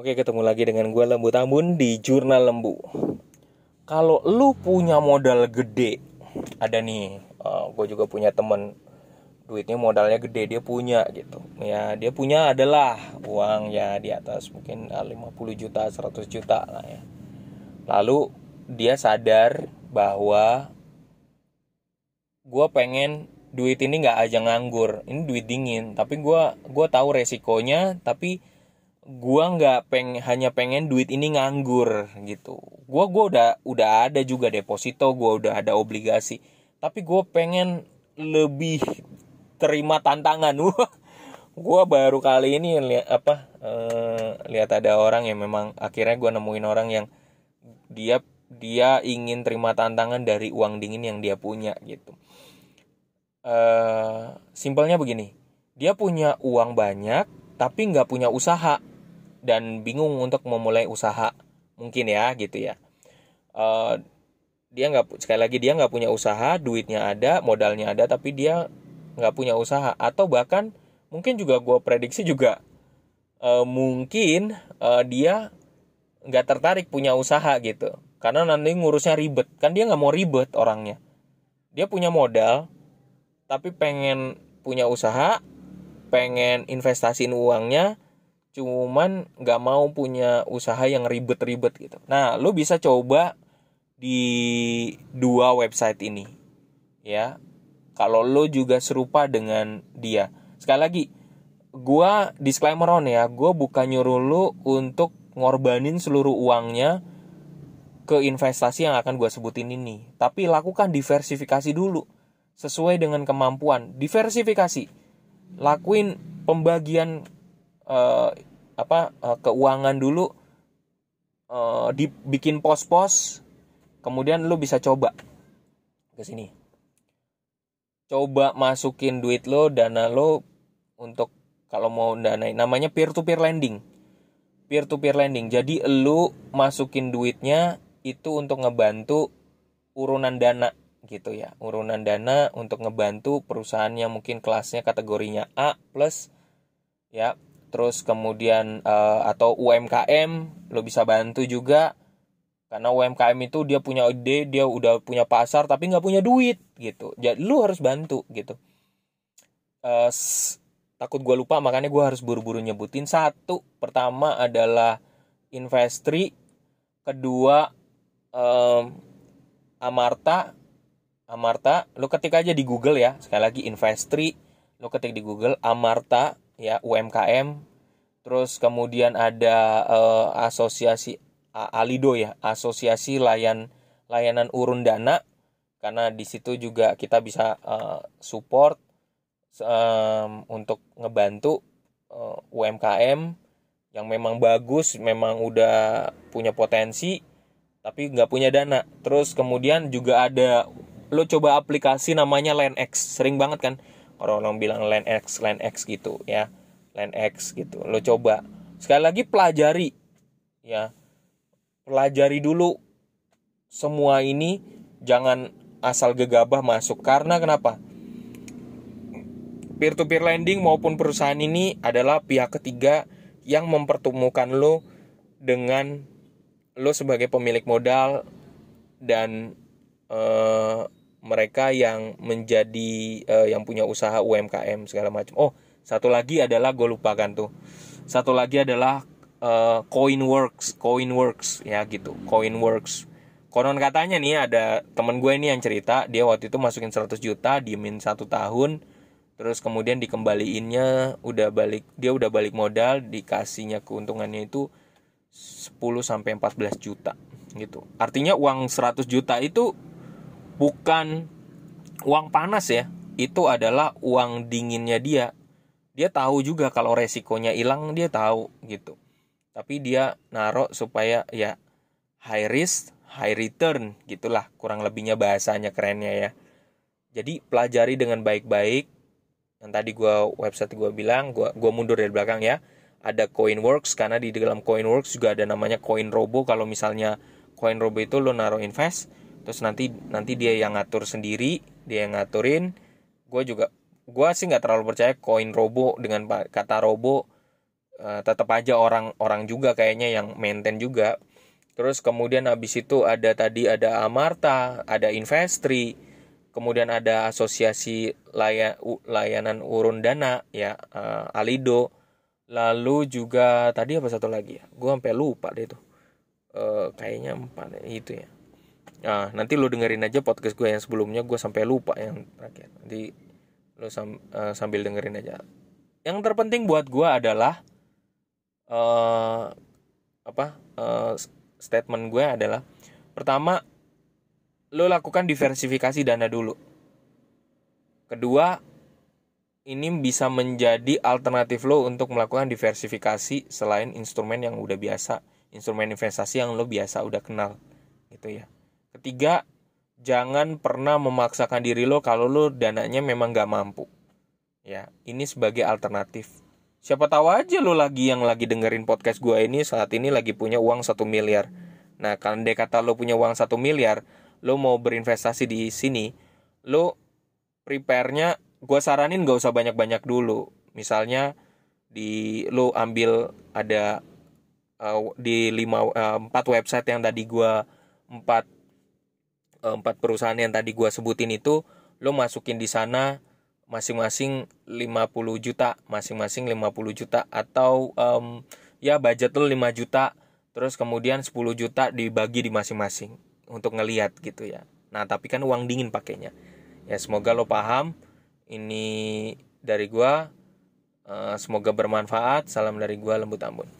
Oke, ketemu lagi dengan gue Lembu Tambun di Jurnal Lembu. Kalau lu punya modal gede, ada nih, uh, gue juga punya temen. Duitnya modalnya gede dia punya gitu. Ya dia punya adalah uang ya di atas mungkin 50 juta 100 juta lah ya. Lalu dia sadar bahwa gue pengen duit ini nggak aja nganggur ini duit dingin. Tapi gue gua tahu resikonya tapi gue nggak peng hanya pengen duit ini nganggur gitu. Gue gua udah udah ada juga deposito gue udah ada obligasi. Tapi gue pengen lebih terima tantangan. Gue baru kali ini lihat apa uh, lihat ada orang yang memang akhirnya gue nemuin orang yang dia dia ingin terima tantangan dari uang dingin yang dia punya gitu. Uh, simpelnya begini. Dia punya uang banyak tapi nggak punya usaha dan bingung untuk memulai usaha mungkin ya gitu ya. Uh, dia nggak sekali lagi dia nggak punya usaha duitnya ada modalnya ada tapi dia nggak punya usaha. Atau bahkan mungkin juga gue prediksi juga uh, mungkin uh, dia nggak tertarik punya usaha gitu. Karena nanti ngurusnya ribet. Kan dia nggak mau ribet orangnya. Dia punya modal tapi pengen punya usaha pengen investasiin uangnya cuman nggak mau punya usaha yang ribet-ribet gitu nah lu bisa coba di dua website ini ya kalau lo juga serupa dengan dia sekali lagi gua disclaimer on ya gue bukan nyuruh lo untuk ngorbanin seluruh uangnya ke investasi yang akan gue sebutin ini. Tapi lakukan diversifikasi dulu sesuai dengan kemampuan. Diversifikasi, lakuin pembagian uh, apa uh, keuangan dulu, uh, dibikin pos-pos, kemudian lo bisa coba ke sini. Coba masukin duit lo, dana lo untuk kalau mau dana namanya peer to peer lending peer to peer lending. Jadi lu masukin duitnya itu untuk ngebantu urunan dana gitu ya. Urunan dana untuk ngebantu perusahaannya mungkin kelasnya kategorinya A plus ya. Terus kemudian uh, atau UMKM lo bisa bantu juga. Karena UMKM itu dia punya ide, dia udah punya pasar tapi nggak punya duit gitu. Jadi lu harus bantu gitu. Uh, takut gue lupa makanya gue harus buru-buru nyebutin. Satu pertama adalah Investri. Kedua um, Amarta. Amarta lo ketik aja di Google ya. Sekali lagi Investri. Lo ketik di Google Amarta ya UMKM terus kemudian ada uh, asosiasi Alido ya asosiasi layan layanan urun dana. Karena di situ juga kita bisa uh, support um, untuk ngebantu uh, eh, UMKM yang memang bagus, memang udah punya potensi, tapi nggak punya dana. Terus kemudian juga ada lo coba aplikasi namanya LandX, sering banget kan orang-orang bilang LandX, LandX gitu ya, LandX gitu. Lo coba. Sekali lagi pelajari ya, pelajari dulu semua ini, jangan asal gegabah masuk. Karena kenapa? peer to peer lending maupun perusahaan ini adalah pihak ketiga yang mempertemukan lo dengan lo sebagai pemilik modal dan uh, mereka yang menjadi uh, yang punya usaha UMKM segala macam. Oh, satu lagi adalah gue lupakan tuh. Satu lagi adalah uh, Coinworks, Coinworks ya gitu, Coinworks. Konon katanya nih ada temen gue ini yang cerita dia waktu itu masukin 100 juta diemin satu tahun terus kemudian dikembaliinnya udah balik dia udah balik modal dikasihnya keuntungannya itu 10 sampai 14 juta gitu. Artinya uang 100 juta itu bukan uang panas ya. Itu adalah uang dinginnya dia. Dia tahu juga kalau resikonya hilang dia tahu gitu. Tapi dia naruh supaya ya high risk, high return gitulah kurang lebihnya bahasanya kerennya ya. Jadi pelajari dengan baik-baik yang tadi gue website gue bilang gue gua mundur dari belakang ya ada Coinworks karena di dalam Coinworks juga ada namanya Coin Robo kalau misalnya Coin Robo itu lo naruh invest terus nanti nanti dia yang ngatur sendiri dia yang ngaturin. Gue juga gue sih nggak terlalu percaya Coin Robo dengan kata Robo. Uh, tetap aja orang-orang juga kayaknya yang maintain juga. Terus kemudian habis itu ada tadi ada Amarta ada Investri kemudian ada asosiasi laya, layanan urun dana ya uh, Alido. Lalu juga tadi apa satu lagi ya? Gue sampai lupa deh tuh. Uh, kayaknya empat itu ya nah nanti lo dengerin aja podcast gue yang sebelumnya gue sampai lupa yang terakhir nanti lo sam, uh, sambil dengerin aja yang terpenting buat gue adalah uh, apa uh, statement gue adalah pertama lo lakukan diversifikasi dana dulu. Kedua, ini bisa menjadi alternatif lo untuk melakukan diversifikasi selain instrumen yang udah biasa, instrumen investasi yang lo biasa udah kenal, gitu ya. Ketiga, jangan pernah memaksakan diri lo kalau lo dananya memang gak mampu. Ya, ini sebagai alternatif. Siapa tahu aja lo lagi yang lagi dengerin podcast gue ini saat ini lagi punya uang satu miliar. Nah, kalau dia kata lo punya uang satu miliar, lo mau berinvestasi di sini lo prepare-nya gue saranin gak usah banyak-banyak dulu misalnya di lo ambil ada uh, di lima uh, empat website yang tadi gue empat empat perusahaan yang tadi gue sebutin itu lo masukin di sana masing-masing 50 juta masing-masing 50 juta atau um, ya budget lo 5 juta terus kemudian 10 juta dibagi di masing-masing untuk ngelihat gitu ya. Nah tapi kan uang dingin pakainya. Ya semoga lo paham. Ini dari gua uh, semoga bermanfaat. Salam dari gua lembut ambon